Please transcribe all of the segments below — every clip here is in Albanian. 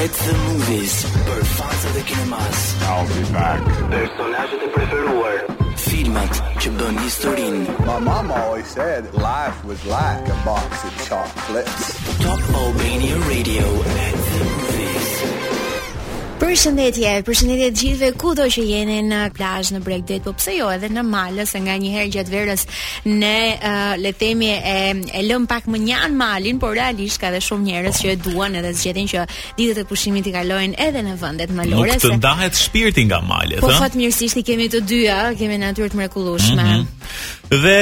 At the movies për fansat e kinemas. I'll be back. Personazhet e preferuar. Filmat që bënë historinë. My mom always said life was like a box of chocolates. Top Albania Radio at the movies. Përshëndetje, përshëndetje të gjithëve kudo që jeni në plazh, në bregdet, po pse jo edhe në malë, se nganjëherë gjatë verës ne uh, le të themi e e lëm pak mënjanë malin, por realisht ka edhe shumë njerëz që e duan edhe zgjedhin që ditët e pushimit t'i kalojnë edhe në vendet malore. Nuk të se... ndahet shpirti nga malet, po, ëh. Po fatmirësisht i kemi të dyja, kemi natyrë të mrekullueshme. Mm -hmm. Dhe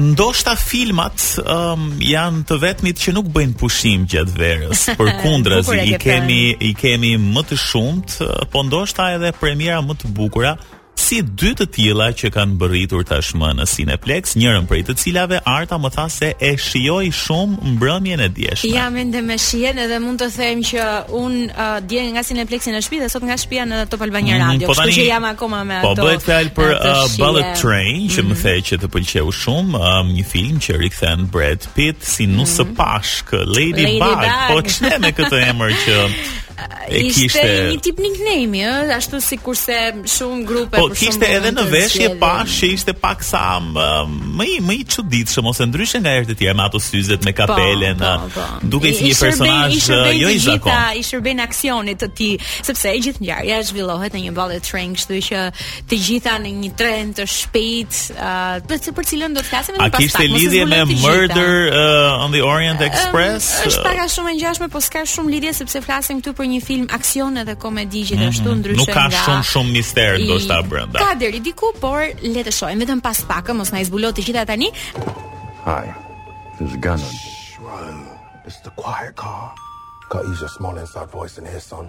ndoshta filmat um, janë të vetmit që nuk bëjnë pushim gjatë verës, përkundrazi i kemi i kemi më të shumtë, uh, po ndoshta edhe premiera më të bukura si dy të tilla që kanë mbërritur tashmë në Cineplex, njërën prej të cilave Arta më tha se e shijoi shumë mbrëmjen e djeshme. Ja mendem me shijen edhe mund të them që un uh, dje nga Cineplexi në shtëpi dhe sot nga shtëpia në Top Albania mhm, Radio, mm, po kështu që jam akoma me po ato. Po bëhet fjalë për uh, Bullet Train, që mm. më mhm. the që të pëlqeu shumë, um, një film që rikthen Brad Pitt si mm. nusepashkë, Lady, Lady Bug. Po ç'ne me këtë emër që E kishte ishte një tip nickname, ë, ashtu sikurse shumë grupe Po për shembull. kishte edhe në mund të veshje zgjedhin. pa që ishte pak sa më më i më i çuditshëm ose ndryshe nga herët e tjera me ato syzet me kapelen, po, ë, po. duke si I- i një shërbejnë- personazh i shërbejnë ë, jo të i zakon. gjitha- I shërbejnë aksionit të tij, sepse e gjithë ngjarja zhvillohet në një bullet train, kështu që të gjitha në një tren të shpejt, uh, për të për cilën do të flasim edhe pastaj. A kishte lidhje me Murder uh, on the Orient Express? Uh, është pak a shumë e ngjashme, por s'ka shumë lidhje sepse flasim këtu për një film aksion edhe komedi gjithashtu mm -hmm. ndryshe nga. Nuk ka nga shumë shumë mister ndoshta brenda. Ka deri diku, por le të shohim vetëm pas pak, mos na i zbulo të gjitha tani. Hi. This is Gunner. It's the quiet car. Gotta use your small inside voice in here, son.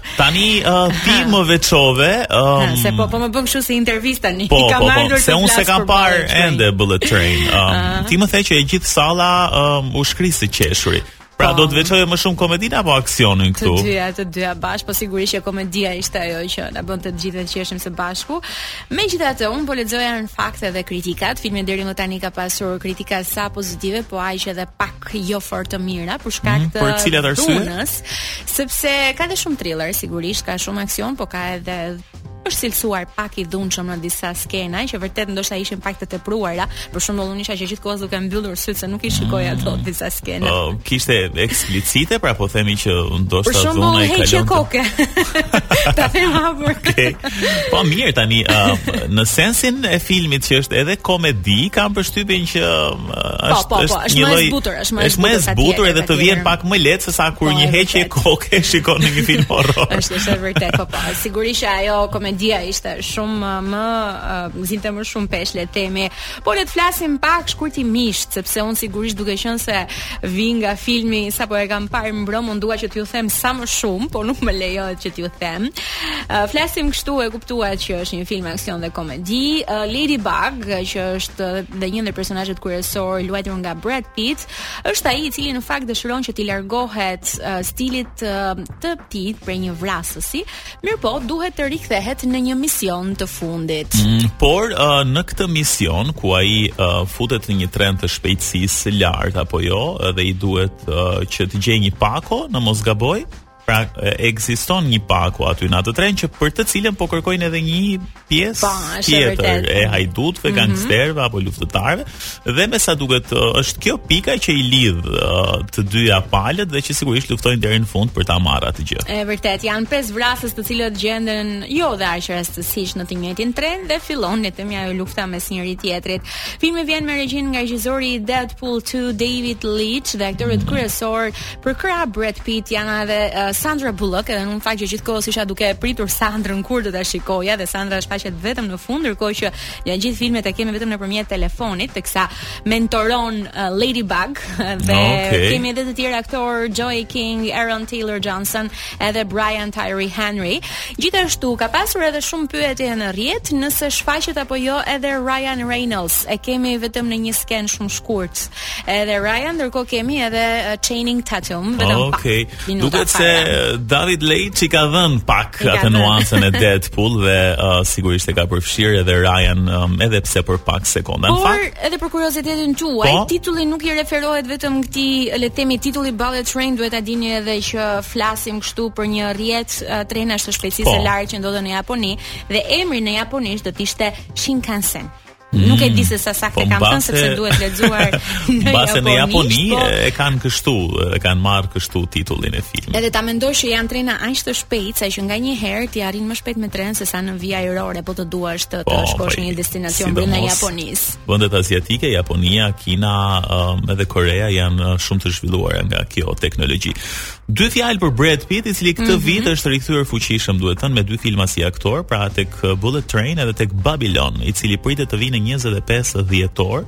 Tani uh, ti më veçove, um, se po po më bën kështu si intervistë tani. Po, kam po, po, ardhur se unë s'e kam parë ende Bullet Train. Um, uh. Ti më the që e gjithë salla um, u shkri së qeshuri. Pra po. do të veçoje më shumë komedinë apo aksionin këtu? Të dyja, të dyja bashkë, po sigurisht që komedia ishte ajo që na bëri të gjithë të qeshim së bashku. Megjithatë, un po lexoja në fakt edhe kritikat. Filmi deri më tani ka pasur kritika sa pozitive, po aq edhe pak jo fort të mira për shkak mhm, të mm, për cilat arsye? Sepse ka dhe shumë thriller, sigurisht ka shumë aksion, po ka edhe është cilësuar pak i dhunshëm në disa skena që vërtet ndoshta ishin pak të tepruara, për shembull unë isha që gjithkohë duke mbyllur sytë se nuk i shikoj mm. ato disa skena. Po, oh, kishte eksplicite, pra po themi që ndoshta dhuna i kalon. Për shembull heqje koke. Ta them hapur. Okay. Po mirë tani, uh, në sensin e filmit që është edhe komedi, kam përshtypjen që është po, po, është, po, është një lloj është më e zbutur, është zbutur edhe të vjen pak më lehtë se sa kur po, një heqje koke shikon në një film horror. është është vërtet po po. Sigurisht që ajo komedia ishte shumë më uh, zinte më shumë peshë le të themi. Po le të flasim pak shkurtimisht sepse un sigurisht duke qenë se vi nga filmi sapo e kam parë mbrëm un dua që t'ju them sa më shumë, por nuk më lejohet që t'ju them. Uh, flasim kështu e kuptuat që është një film aksion dhe komedi Di uh, Ladybug, që është dhe një ndër personazhet kryesor luajtur nga Brad Pitt, është ai i cili në fakt dëshiron që t'i largohet uh, stilit uh, të tij prej një vrasësi, mirëpo duhet të rikthehet në një mision të fundit. Mm, por uh, në këtë mision ku ai uh, futet në një tren të shpejtësisë së lartë apo jo, dhe i duhet uh, që të gjejë një pako në mos gaboj, Pra ekziston një pako aty në atë tren që për të cilën po kërkojnë edhe një pjesë pa, po, tjetër e hajdutëve, mm -hmm. gangsterëve apo luftëtarëve dhe me sa duket është kjo pika që i lidh të dyja palët dhe që sigurisht luftojnë deri në fund për ta marrë atë gjë. E vërtet, janë pesë vrasës të cilët gjenden jo dhe aq rastësisht në të njëjtin tren dhe fillon le të themi ajo lufta mes njëri tjetrit. Filmi vjen me regjin nga regjisori Deadpool 2 David Leitch dhe aktorët mm -hmm. kryesor Përkrah Brad Pitt janë edhe uh, Sandra Bullock, edhe unë në fakt gjithë kohës isha duke pritur Sandrën kur do ta shikoja dhe Sandra shfaqet vetëm në fund, ndërkohë që në gjithë filmin e kemi vetëm nëpërmjet telefonit, teksa mentoron uh, Ladybug dhe okay. kemi edhe të tjerë aktorë Joey King, Aaron Taylor Johnson, edhe Brian Tyree Henry. Gjithashtu ka pasur edhe shumë pyetje në rrjet nëse shfaqet apo jo edhe Ryan Reynolds. E kemi vetëm në një skenë shumë shkurt. Edhe Ryan, ndërkohë kemi edhe uh, Channing Tatum, vetëm okay. pak. Okej. Duket se uh, David Leitch i ka dhën pak atë nuancën e Deadpool dhe uh, sigurisht e ka përfshirë edhe Ryan um, edhe pse për pak sekonda. Por fakt, edhe për kuriozitetin tuaj, po? titulli nuk i referohet vetëm këtij, le të themi titulli Bullet Train duhet ta dini edhe që flasim kështu për një rrjet uh, trenash të shpejtësisë po. së lartë që ndodhen në Japoni dhe emri në japonisht do të ishte Shinkansen. Mm. Nuk e di se sa saktë e kam thënë sepse duhet lexuar në japonisht. Mbase në Japoni po, e kanë kështu, e kanë marrë kështu titullin e filmit. Edhe ta mendosh që janë trena aq të shpejtë sa që nganjëherë ti arrin më shpejt me tren sesa në vija ajrore, po të duash të, të po, shkosh në një destinacion si brenda Japonisë. Vendet aziatike, Japonia, Kina, um, edhe Korea janë uh, shumë të zhvilluara nga kjo teknologji. Dy fjalë për Brad Pitt, i cili këtë mm -hmm. vit është rikthyer fuqishëm, duhet thënë, me dy filma si aktor, pra tek uh, Bullet Train edhe tek Babylon, i cili pritet të vijë në 25 dhjetor.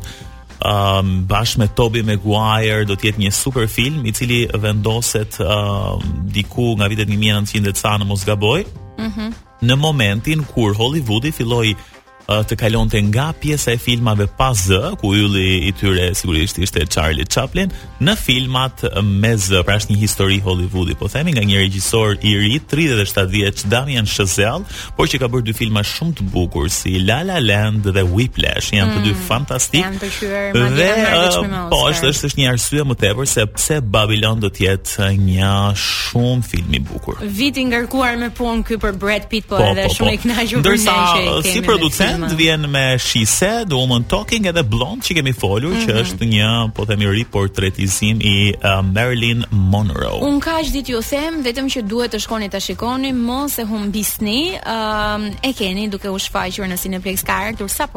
Um, bashkë me Tobey Maguire do të jetë një super film i cili vendoset um, diku nga vitet 1900 e ca në mos gaboj. Mhm. Mm në momentin kur Hollywoodi filloi të kalonte nga pjesa e filmave pa zë, ku ylli i tyre sigurisht ishte Charlie Chaplin, në filmat me zë. Pra është një histori Hollywoodi, po themi nga një regjisor i ri, 37 vjeç, Damien Chazelle, por që ka bërë dy filma shumë të bukur si La La Land dhe Whiplash, janë mm, të dy mm, fantastik. Janë të qyer, dhe, uh, po është është është një arsye më tepër se pse Babylon do të jetë të një shumë film i bukur. Vit i ngarkuar me punë ky për Brad Pitt, po, po edhe po, shumë po. i kënaqur për ne që e kemi. Ndërsa si producent vjen me She Said, Women Talking edhe Blonde që kemi folur, mm -hmm. që mhm. është një, po themi riportretizim i uh, Marilyn Monroe. Un kaq ditë ju them, vetëm që duhet të shkoni ta shikoni, mos e humbisni. Ëm um, e keni duke u shfaqur në Cineplex ka ardhur sapo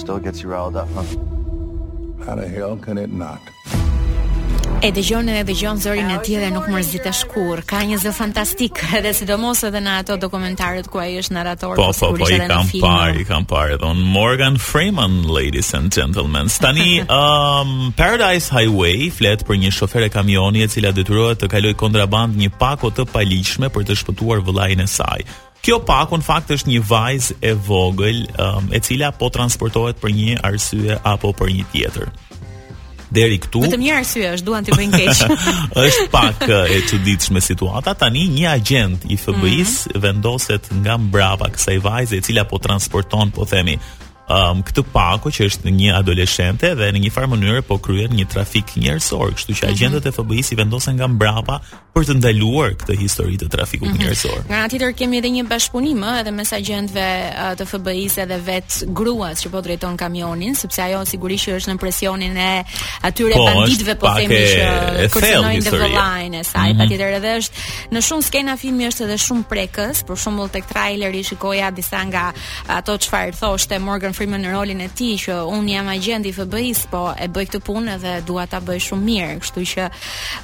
Still gets you riled up, huh? How the hell can it not? E dëgjon edhe dëgjon zërin e tij dhe nuk mërzitesh kurrë. Ka një zë fantastik, edhe sidomos edhe në ato dokumentarët ku ai është narrator po, po, po, i kam parë, i kam parë edhe un Morgan Freeman, ladies and gentlemen. Tani um Paradise Highway flet për një shofere kamioni e cila detyrohet të kalojë kontrabandë një pako të paligjshme për të shpëtuar vëllain e saj. Kjo pako në fakt është një vajzë e vogël, um, e cila po transportohet për një arsye apo për një tjetër. Deri këtu. Vetëm një arsye është duan t'i bëjnë keq. është pak e çuditshme situata. Tani një agjent i FBI-s mm -hmm. vendoset nga mbrapa kësaj vajze e cila po transporton, po themi, um, këtë pako që është një adoleshente dhe në një farë mënyre po kryen një trafik njerëzor, kështu që mhm. agjentët e FBI-s i vendosen nga mbrapa për të ndaluar këtë histori të trafikut mm -hmm. njerëzor. Nga ana tjetër kemi edhe një bashkëpunim ë edhe mes agjentëve të FBI-së edhe vetë gruas që po drejton kamionin, sepse ajo sigurisht që është në presionin e atyre po, banditëve po themi që kërcënojnë të vëllanë e saj. Mm -hmm. Patjetër edhe është në shumë skena filmi është edhe shumë prekës, për shembull tek traileri shikoja disa nga ato çfarë thoshte Morgan Freeman në rolin e tij që un jam agjent i FBI-së, po e bëj këtë punë dhe dua ta bëj shumë mirë, kështu që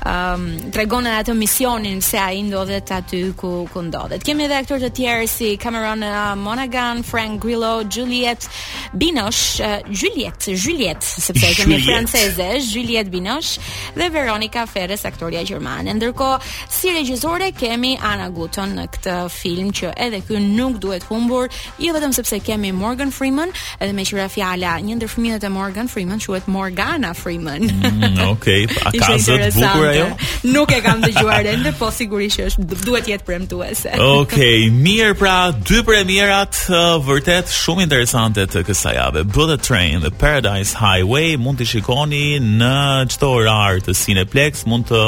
um, tregon edhe atë misionin se ai ndodhet aty ku ku ndodhet. Kemi edhe aktorë të tjerë si Cameron uh, Monaghan, Frank Grillo, Juliet Binoche, uh, Juliette, Juliette, sepse e kemi franceze, Juliette Binoche dhe Veronica Ferres, aktorja gjermane. Ndërkohë, si regjisore kemi Anna Gutton në këtë film që edhe ky nuk duhet humbur jo vetëm sepse kemi Morgan Freeman, edhe meqë ra fjala, një ndër fëmijët e Morgan Freeman quhet Morgana Freeman. Mm, Okej, okay. a ka zë të bukur ajo? Nuk e kam dëgjuar ende, po sigurisht që është duhet të jetë premtuese. Okej, okay, mirë pra, dy premierat uh, vërtet shumë interesante të kësaj jave. Bullet Train, dhe Paradise Highway, mund t'i shikoni në çdo orar të Cineplex, mund të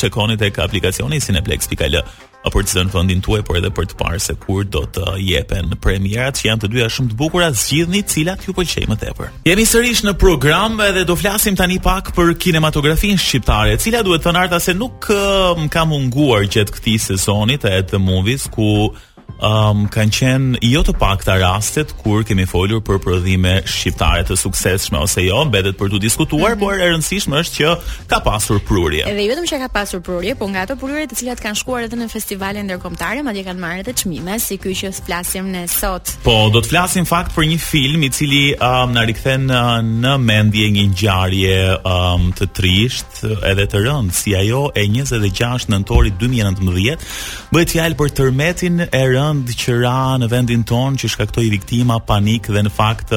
çekoni um, tek aplikacioni cineplex.al. uh, për të zënë vendin tuaj, por edhe për të parë se kur do të jepen premierat që janë të dyja shumë të bukura, zgjidhni cilat ju pëlqejnë më tepër. Jemi sërish në program dhe do flasim tani pak për kinematografinë shqiptare, e cila duhet thënë Arta se nuk uh, ka munguar gjatë këtij sezonit At the Movies ku um, kanë qenë jo të pakta rastet kur kemi folur për prodhime shqiptare të suksesshme ose jo, mbetet për t'u diskutuar, mm -hmm. por e rëndësishme është që ka pasur prurje. Edhe jo vetëm që ka pasur prurje, por nga ato prurje të cilat kanë shkuar edhe në festivale ndërkombëtare, madje kanë marrë edhe çmime, si ky që flasim ne sot. Po, do të flasim në fakt për një film i cili um, na rikthen uh, në mendje një ngjarje um, të trisht, edhe të rëndë si ajo e 26 nëntorit 2019, bëhet fjalë për tërmetin e rëndë që ra në vendin tonë që shkaktoi viktima, panik dhe në fakt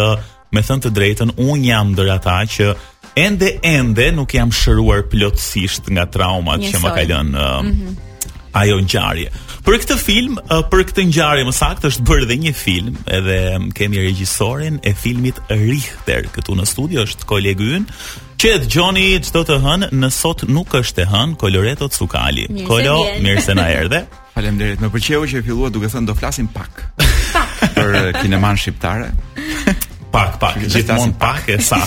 me thënë të drejtën unë jam ndër ata që ende ende nuk jam shëruar plotësisht nga traumat Njësoj. që më ka lënë uh, mm -hmm. ajo ngjarje. Për këtë film, uh, për këtë ngjarje më saktë është bërë edhe një film, edhe um, kemi regjisorin e filmit Richter këtu në studio është kolegu ynë, Që e dëgjoni çdo të hënë, por sot nuk është e hënë, Koloreto Cukali. Kolo, mirë se na erdhe. Faleminderit. Më pëlqeu që e fillove duke thënë do flasim pak për eh, kinemanë shqiptare. Pak, pak, gjithmonë pak e sa.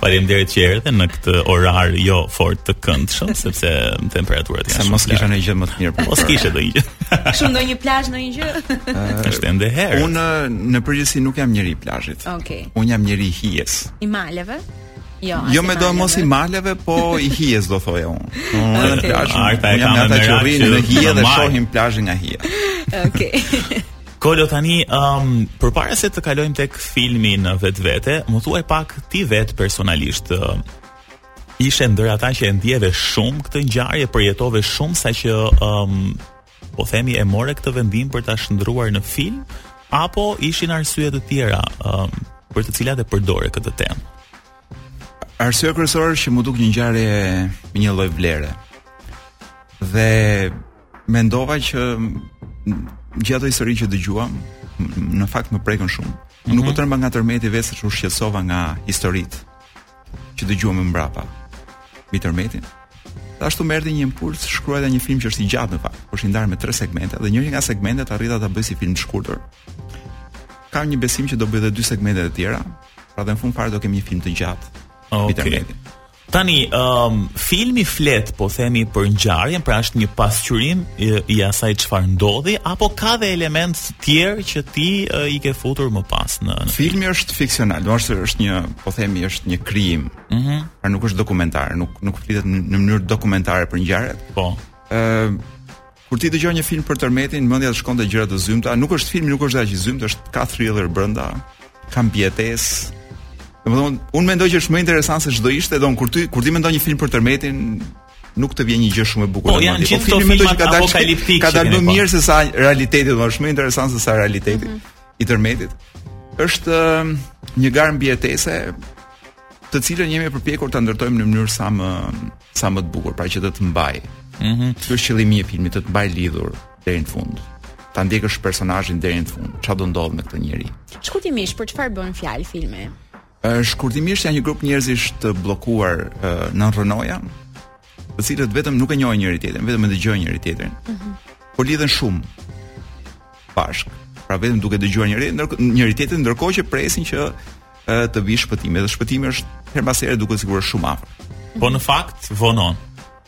Faleminderit që erdhe në këtë orar jo fort të këndshëm, sepse temperaturat janë shumë. Se mos kisha një gjë më të mirë. Mos kishe ndonjë gjë. Kështu ndonjë plazh ndonjë gjë. Eh, është ende herët. Unë eh, në përgjithësi nuk jam njeri i plazhit. Okej. Unë jam njeri i hijes. I maleve? Jo, jo medoemos i maleve, po i hijes do thoja unë. Unë okay. plazh, Arta jam nga ata që rrinë në hije dhe shohim plazhin nga hija. Okej. Okay. Kolo tani, um, përpara se të kalojmë tek filmi në vetvete, më thuaj pak ti vetë personalisht, uh, ishe ndër ata që e ndjeve shumë këtë ngjarje, përjetove shumë saqë um, Po themi e more këtë vendim për ta shndërruar në film apo ishin arsye të tjera um, për të cilat e përdore këtë temë? Arsyeja kryesore është që m'u duk një ngjarje me një lloj vlere. Dhe mendova që gjithë ato histori që dëgjuam, në fakt më prekën shumë. Mm -hmm. Nuk mhm. u tremba nga tërmeti vetë sa u shqetësova nga historitë. që dëgjuam më mbrapa mbi tërmetin. Dhe ashtu më erdhi një impuls, shkruajta një film që është i gjatë në fakt, por është i ndarë në tre segmente dhe njëri nga segmentet arrita ta bëj si film të shkurtër. Kam besim që do bëj edhe dy segmente të tjera, pra dhe në fund fare do kemi një film të gjatë. Okay. Tani, um, filmi flet, po themi, për ngjarjen, pra është një pasqyrim i, i asaj çfarë ndodhi, apo ka dhe element tjerë që ti uh, i ke futur më pas në, në filmi film. është fiksional, domethënë është një, po themi, është një krijim. Ëh. Mm -hmm. Pra nuk është dokumentar, nuk nuk flitet në mënyrë dokumentare për ngjarjet. Po. Ëh, uh, Kur ti dëgjon një film për tërmetin, mendja të shkon te gjëra të zymta. Nuk është film, nuk është aq i zymtë, është ka thriller brenda, ka mbietesë. Domethënë, unë mendoj që është më interesant se ç'do ishte, domethënë kur ti kur ti mendon një film për tërmetin, nuk të vjen një gjë shumë e bukur. Po janë po, gjithë këto filma që ka dalë ka dalë më po. mirë se sa realiteti, domethënë është më interesant se sa realiteti mm -hmm. i tërmetit. Është um, një garë mbijetese të cilën jemi përpjekur ta ndërtojmë në mënyrë sa më sa më të bukur, pra që të të mbaj. Mhm. Mm Ky është qëllimi i filmit, të të mbaj lidhur deri në fund ta ndjekësh personazhin deri në fund. Çfarë do ndodh me këta njerëz? Shkurtimisht, për çfarë bën fjalë filmi? Shkurtimisht janë një grup njerëzish të bllokuar në rrënoja, të cilët vetëm nuk e njohin njëri tjetrin, vetëm e dëgjojnë njëri tjetrin. Mm -hmm. Po lidhen shumë bashkë. Pra vetëm duke dëgjuar njëri njëri tjetrin ndërkohë që presin që të vi shpëtimi. Dhe shpëtimi është herë pas here duket sigurisht shumë afër. Po në fakt vonon.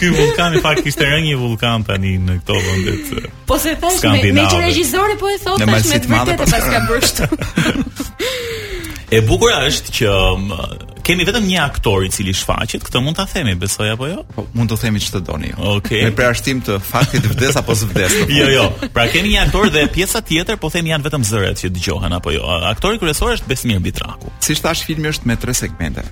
Ky vulkani fakt kishte rënë një vulkan tani në këto vende të Po se thash me një regjisor po e thotë tash me vërtetë e po paska bërë kështu. E bukura është që um, kemi vetëm një aktor i cili shfaqet, këtë mund ta themi, besoj apo jo? Po, mund të themi ç'të doni. Okej. Okay. Me përjashtim të faktit vdes apo s'vdes. jo, jo. Pra kemi një aktor dhe pjesa tjetër po themi janë vetëm zërat që dëgjohen apo jo. Aktori kryesor është Besmir Bitraku. Siç thash filmi është me tre segmente.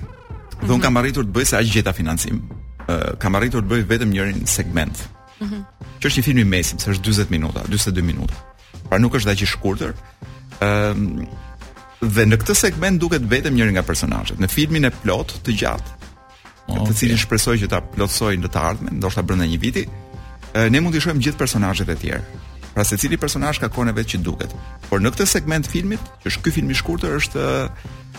Dhe unë mhm. kam arritur të bëj se aq gjeta financim. Uh, kam arritur të bëj vetëm njërin segment. Mm -hmm. Që është një film i mesëm, se është 40 minuta, 42 minuta. Pra nuk është aq i shkurtër. Ëm um, dhe në këtë segment duket vetëm njëri nga personazhet. Në filmin e plot të gjatë, oh, okay. të cilin shpresoj që ta plotësoj në të ardhmen, ndoshta brenda një viti, uh, ne mund të shohim gjithë personazhet e tjerë. Pra secili personazh ka kohën e vet që duket. Por në këtë segment të filmit Është ky film i shkurtër është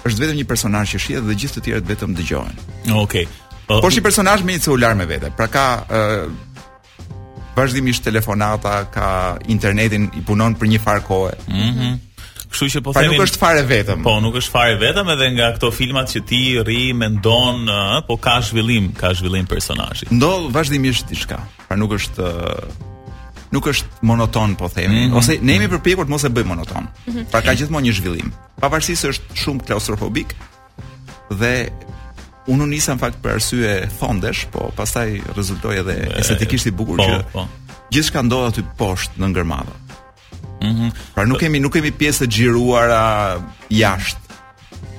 është vetëm një personazh që shihet dhe gjithë të tjerët vetëm dëgjohen. Okej. Okay. Uh, Por është një personazh me një celular me vete. Pra ka uh, vazhdimisht telefonata, ka internet, i punon për një farë kohe. Mhm. Mm Kështu që po pra themi. Po nuk është fare vetëm. Po nuk është fare vetëm edhe nga këto filmat që ti rri mendon, uh, po ka zhvillim, ka zhvillim personazhi. Ndodh vazhdimisht diçka. Pra nuk është nuk është monoton po themi mm -hmm. ose ne jemi përpjekur të mos e bëjmë monoton. Mm -hmm. Pra ka gjithmonë një zhvillim. Pavarësisht se është shumë klaustrofobik dhe unë u nisa në fakt për arsye fondesh, po pastaj rezultoi edhe estetikisht i bukur po, që po. gjithçka ndodh aty poshtë në gërmadha. Mm -hmm. Pra nuk kemi nuk kemi pjesë të xhiruara jashtë.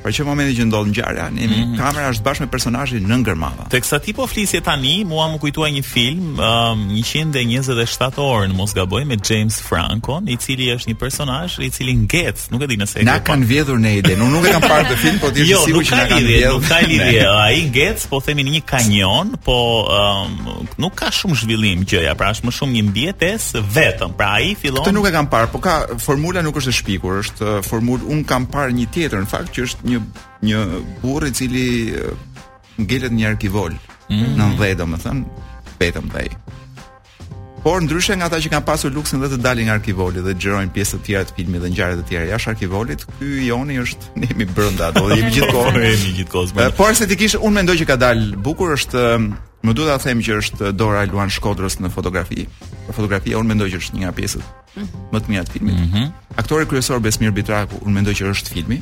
Pra që momenti që ndodh ngjarja, ne mm -hmm. kamera është bashkë me personazhin nën gërmadha. Teksa ti po flisje tani, mua m'u kujtua një film um, 127 orë në mos gaboj me James Franco, i cili është një personazh i cili ngec Nuk e di nëse e ke. Na kanë vjedhur ne ide. Unë nuk e kam parë atë film, po ti je jo, sigurt që na kanë vjedhur. Jo, nuk ka lidhje. Ai ngec, po themi në një kanjon, po um, nuk ka shumë zhvillim gjëja, pra është më shumë një mbijetesë vetëm. Pra ai fillon. Këtë nuk e kam parë, po ka formula nuk është e shpikur, është uh, formulë unë kam parë një tjetër në fakt që është një një burrë i cili uh, ngelet një arkivol. Mm. Nën dhe, domethënë, vetëm ai. Por ndryshe nga ata që kanë pasur luksin dhe të dalin nga arkivoli dhe xhirojnë pjesë të tjera të filmit dhe ngjarje të tjera jashtë arkivolit, ky joni është ne jemi brenda, do jemi gjithkohë, ne jemi gjithkohë. Por estetikisht unë mendoj që ka dal bukur është Më duhet ta them që është dora e Luan Shkodrës në fotografi. Fotografia unë mendoj që është një nga pjesët mhm. më të mira të filmit. Mm -hmm. Aktori kryesor Besmir Bitraku, unë mendoj që është filmi.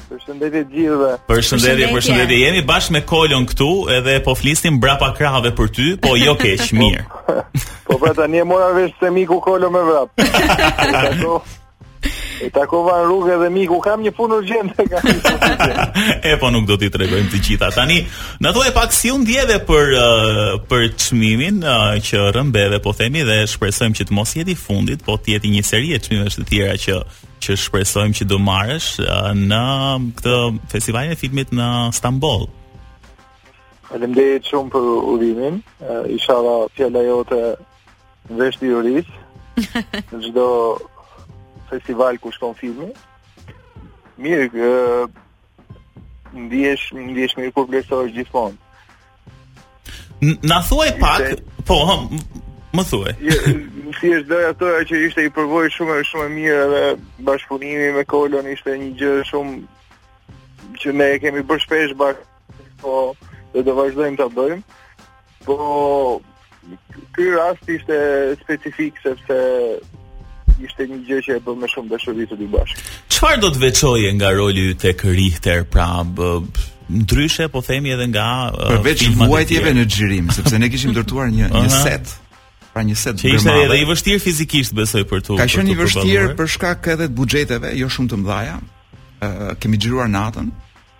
Përshëndetje gjithëve. Përshëndetje, përshëndetje. Jemi bashkë me Kolon këtu, edhe po flisnim brapa krahëve për ty, po jo keq, po, mirë. po pra tani e mora vesh se miku Kolo me vrap. E takova në rrugë dhe miku, kam një punë urgjente kaq. e po nuk do t'i tregojmë të gjitha. Tani, na thuaj pak si u ndjeve për uh, për çmimin uh, që rrëmbeve, po themi dhe shpresojmë që të mos jetë i fundit, po të jetë një seri çmimesh të tjera që që shpresojmë që do marrësh uh, në këtë festivalin e filmit në Stamboll. Faleminderit shumë për urimin. Uh, Ishalla fjala jote në vesht uris. Në çdo festival ku shkon filmi. Mirë, uh, Ndihesh, ndihesh mirë kur vlerësohesh gjithmonë. Na thuaj pak, po, hëm, më thuaj. Jo, siç është doja të thoja që ishte një përvojë shumë shumë e mirë edhe bashkëpunimi me Kolon ishte një gjë shumë që ne e kemi bërë shpesh bashkë, po dhe do vazhdojmë ta bëjmë. Po ky rast ishte specifik sepse ishte një gjë që e bëmë me shumë dashuri të dy bashkë. Çfarë do të veçoje nga roli yt tek Richter, pra bë, ndryshe po themi edhe nga përveç vuajtjeve në xhirim, sepse ne kishim ndërtuar një një set pra një set gërmadhe. Ishte i vështirë fizikisht besoj për ty. Ka qenë i vështirë për shkak edhe të buxheteve, jo shumë të mdhaja. Ë kemi xhiruar natën.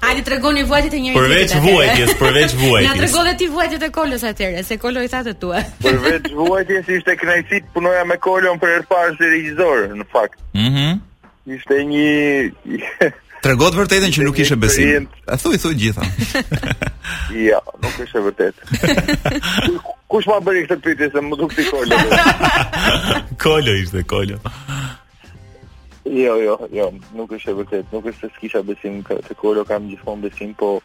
Hajde tregoni vuajtjet e njëri tjetrit. Përveç vuajtjes, përveç vuajtjes. Na tregove ti vuajtjet e Kolos atyre, se Kolo i tha të tua. Përveç vuajtjes ishte kënaqësi të punoja me Kolon për herë parë si regjisor, në fakt. Mhm. Mm ishte një Trego të vërtetën që nuk kishe besim. A thuj thuji të gjitha. jo, nuk është e vërtetë. Kush ma bëri këtë pyetje se më duket Kolo? Kolo ishte Kolo. Jo, jo, jo, nuk është e vërtet, nuk është se s'kisha besim te, te Kolo, kam gjithmonë besim, po...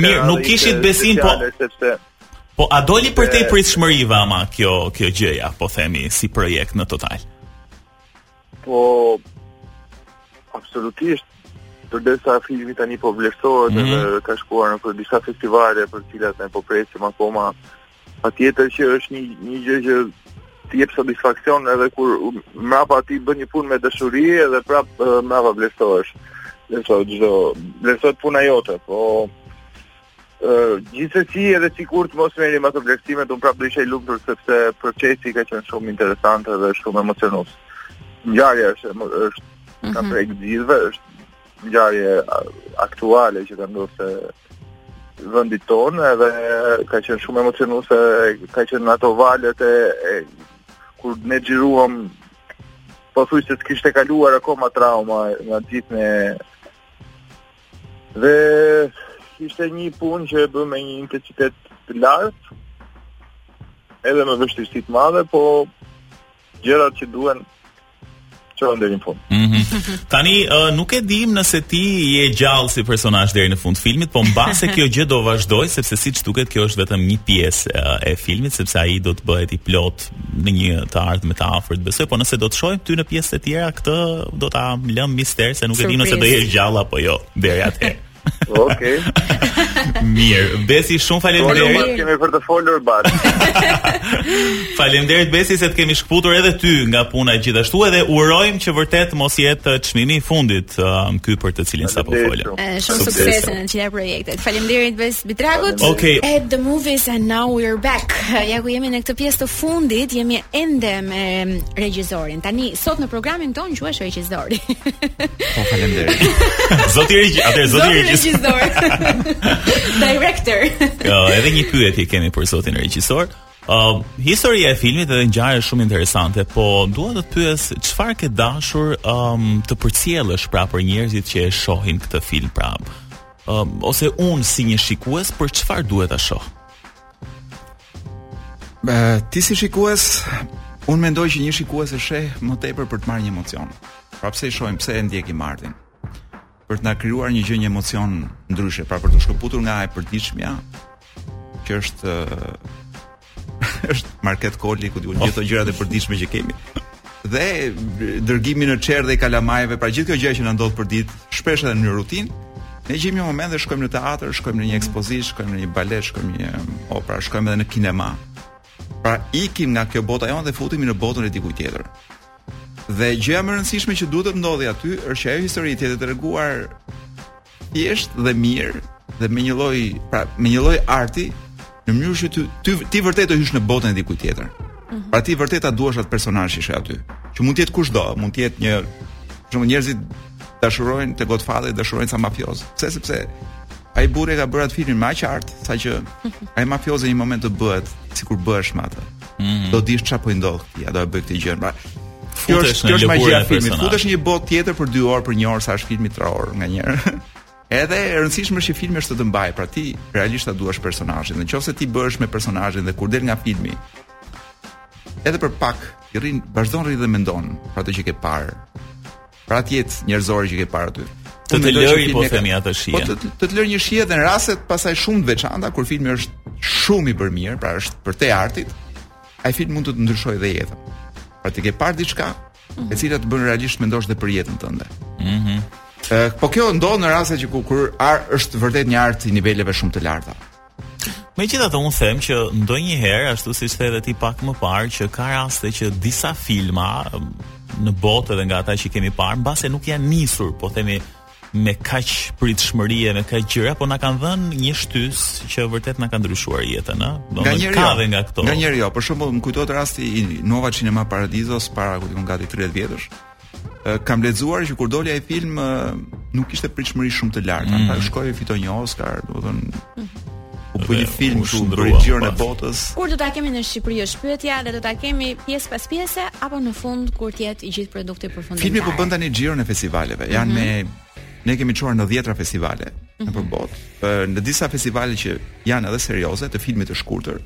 Mirë, nuk kishit besim, po... Sepse... Po, a doli përtej pritshmërive, ama, kjo, kjo gjëja, po themi, si projekt në total? Po, absolutisht, përderisa filmi tani po vlerësohet mm -hmm. dhe ka shkuar nëpër disa festivale për të cilat ne po presim akoma Patjetër që është një një gjë që të jep satisfaksion edhe kur mrapa ti bën një punë me dashuri edhe prap mrapa vlerësohesh. Vlerëso çdo vlerësohet puna jote, po ë gjithsesi edhe sikur të mos merrim ato vlerësime, unë prap do isha i lumtur sepse procesi ka qenë shumë interesant dhe shumë emocionues. Ngjarja është është mm -hmm. na mhm. prek të gjithëve, është ngjarje aktuale që ka ndodhur se vendit tonë edhe ka qenë shumë emocionuese, ka qenë ato valët e, e kur ne xhiruam pothuajse s'kishte kaluar akoma trauma nga të gjithë ne dhe ishte një punë që e bëmë me një intensitet të lartë edhe me vështirësi të madhe, po gjërat që duhen çon deri në fund. Mm -hmm. Tani uh, nuk e dim nëse ti je gjallë si personazh deri në fund të filmit, po mbase kjo gjë do vazhdoj sepse siç duket kjo është vetëm një pjesë uh, e filmit sepse ai do të bëhet i plot në një të ardhme të afërt. Besoj po nëse do të të shohim ty në pjesët e tjera këtë do ta lëm mister se nuk e dim nëse do jesh gjallë apo jo deri atëherë. Okej. Mirë, Besi shumë faleminderit. Po, ne kemi për të folur bashk. faleminderit Besi se të kemi shkëputur edhe ty nga puna e gjithashtu edhe urojmë që vërtet mos jetë çmimi i fundit um, ky për të cilin sapo folëm. Shumë suksese në të gjitha projektet. Faleminderit Bes Bitrakut. Okej. Okay. At the movies and now we're back. Ja ku jemi në këtë pjesë të fundit, jemi ende me regjisorin. Tani sot në programin ton quhesh regjizori. Po faleminderit. Zoti regjizor, atë zoti regjizor. Director. Jo, edhe një pyetje kemi për zotin regjisor. Uh, historia e filmit edhe ngjarja shumë interesante, po dua të të pyes çfarë ke dashur um, të përcjellësh pra për njerëzit që e shohin këtë film pra. Um, ose unë si një shikues për çfarë duhet ta shoh? Ë ti si shikues, un mendoj që një shikues e sheh më tepër për të marrë një emocion. Pra pse i shohim, pse e ndjekim artin? Për të na krijuar një gjë, një emocion ndryshe, pra për t'u shkëputur nga e përditshmja, që është është market koli ku diun gjithë ato gjërat e përditshme që kemi. dhe dërgimi në çerdhe i kalamajve, pra gjithë kjo gjë që na ndodh për ditë, shpesh edhe në rutinë, ne gjejmë një moment dhe shkojmë në teatr, shkojmë në një ekspozitë, shkojmë në një balet, shkojmë në një opera, shkojmë edhe në kinema. Pra ikim nga kjo bota jonë dhe futemi në botën e dikujt tjetër. Dhe gjëja më e rëndësishme që duhet të ndodhi aty është që ajo histori të jetë e treguar thjesht dhe mirë dhe me një lloj, pra me një lloj arti në mënyrë që ti ti, ti vërtet të hysh në botën e dikujt tjetër. Mm -hmm. Pra ti vërtet ta duash atë personazh që është aty. Që mund të jetë kushdo, mund të jetë një, për shembull, njerëzit dashurojnë te Godfather, dashurojnë ca mafioz. Pse sepse ai burri e ka bërë atë filmin me aq art, saqë ai mafioz në një moment të bëhet sikur bëhesh me atë. Mm -hmm. Do dish çfarë po i ndodh këtij, do e bëj këtë gjë. Pra, kjo është magjia e filmit. Futesh në një botë tjetër për 2 orë, për 1 orë sa është filmi 3 orë nganjëherë. Edhe e rëndësishme është që filmi është të të mbajë, pra ti realisht ta duash personazhin. Në qoftë se ti bëhesh me personazhin dhe kur del nga filmi, edhe për pak, i rrin, vazhdon rri dhe mendon për atë që ke parë. Për atë jetë njerëzore që ke parë aty. Të të lëri po themi atë shije. Po të të, të lëri një shije dhe në raste pastaj shumë të veçanta kur filmi është shumë i bërë mirë, pra është vepër arti, ai film mund të të ndryshojë dhe jetën. Pra ti ke parë diçka e cila të bën realisht të mendosh dhe për jetën tënde. Mhm. Mm po kjo ndodh në raste që kur, kur ar, është vërtet një art i niveleve shumë të larta. Megjithatë unë them që ndonjëherë, ashtu siç the edhe ti pak më parë, që ka raste që disa filma në botë dhe nga ata që kemi parë, mbase nuk janë nisur, po themi me kaq pritshmëri, me kaq gjëra, po na kanë dhënë një shtys që vërtet na kanë ndryshuar jetën, në? Do nga njëri jo, dhe nga këto. Nganjëherë jo, për shembull më kujtohet rasti i Nuovo Cinema Paradisos para ku di unë gati 30 vjetësh, kam lexuar që kur doli ai film nuk kishte pritshmëri shumë të lartë. Mm -hmm. Ata shkoi fitoi një Oscar, domethënë u bë një film që bëri xhiron e botës. Kur do ta kemi në Shqipëri është pyetja dhe do ta kemi pjesë pas pjese apo në fund kur të jetë i gjithë produkti i përfunduar. Filmi po bën tani xhiron e festivaleve. Janë mm -hmm. ne e kemi çuar në dhjetëra festivale mm -hmm. nëpër mhm. botë. Në disa festivale që janë edhe serioze të filmit të shkurtër,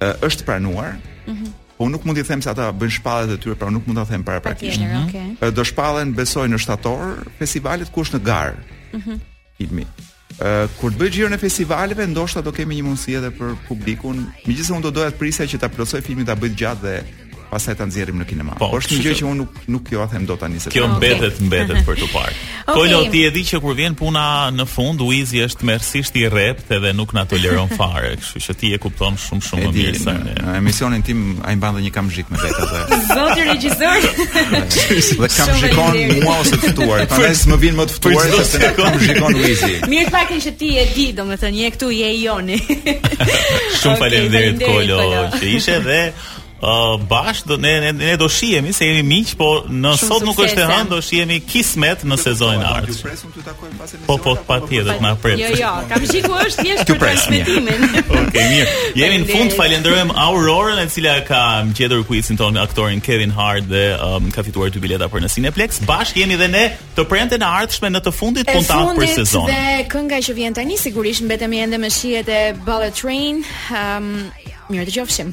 është pranuar. Mm -hmm. Po unë nuk mund t'i them se ata bëjnë shpalljet e tyre, pra nuk mund ta them paraprakisht. Patjetër, mhm. okay. Ë, Do shpallen besoj në shtator festivalet ku është në garë. Mhm. Filmi. Ë, kur të bëj xhiron e festivaleve, ndoshta do kemi një mundësi edhe për publikun. Megjithëse unë do doja të prisja që ta plotësoj filmin ta bëj të gjatë dhe pastaj ta nxjerrim në kinema. Po, është një kështu gjë që- që unë nuk nuk jua them dot tani se kjo mbetet mbetet për të parë. okay. Kolo ti e di që kur vjen puna në fund Uizi është tmerrësisht i rreptë edhe nuk na toleron fare, kështu që ti e kupton shumë shumë më mirë se ne. Në emisionin tim ai mban dhe një kamzhik me vete atë. Zoti regjisor. Dhe kamzhikon mua ose të ftuarit. Prandaj s'më vijnë më të ftuar se të kamzhikon Uizi. Mirë fakti që ti e di, domethënë je këtu je i joni. Shumë faleminderit Kolo që ishe dhe Uh, bashkë do ne, ne ne do shihemi se jemi miq, po në Shumë sot nuk është e hënë, do shihemi kismet në sezonin e ardhshëm. Ju presim të takojmë pas emisionit. Po po, patjetër na pres. Jo, jo, kamzhiku është thjesht për transmetimin. Okej, mirë. Jemi në fund, falënderojmë Aurorën e cila ka gjetur kuicin tonë aktorin Kevin Hart dhe um, ka fituar dy bileta për në Cineplex. Bashkë jemi dhe ne të premten e ardhshme në të fundit puntatë për sezonin. Dhe kënga që vjen tani sigurisht mbetemi ende me shihet e Bullet Train. Um, mirudëgjofshim.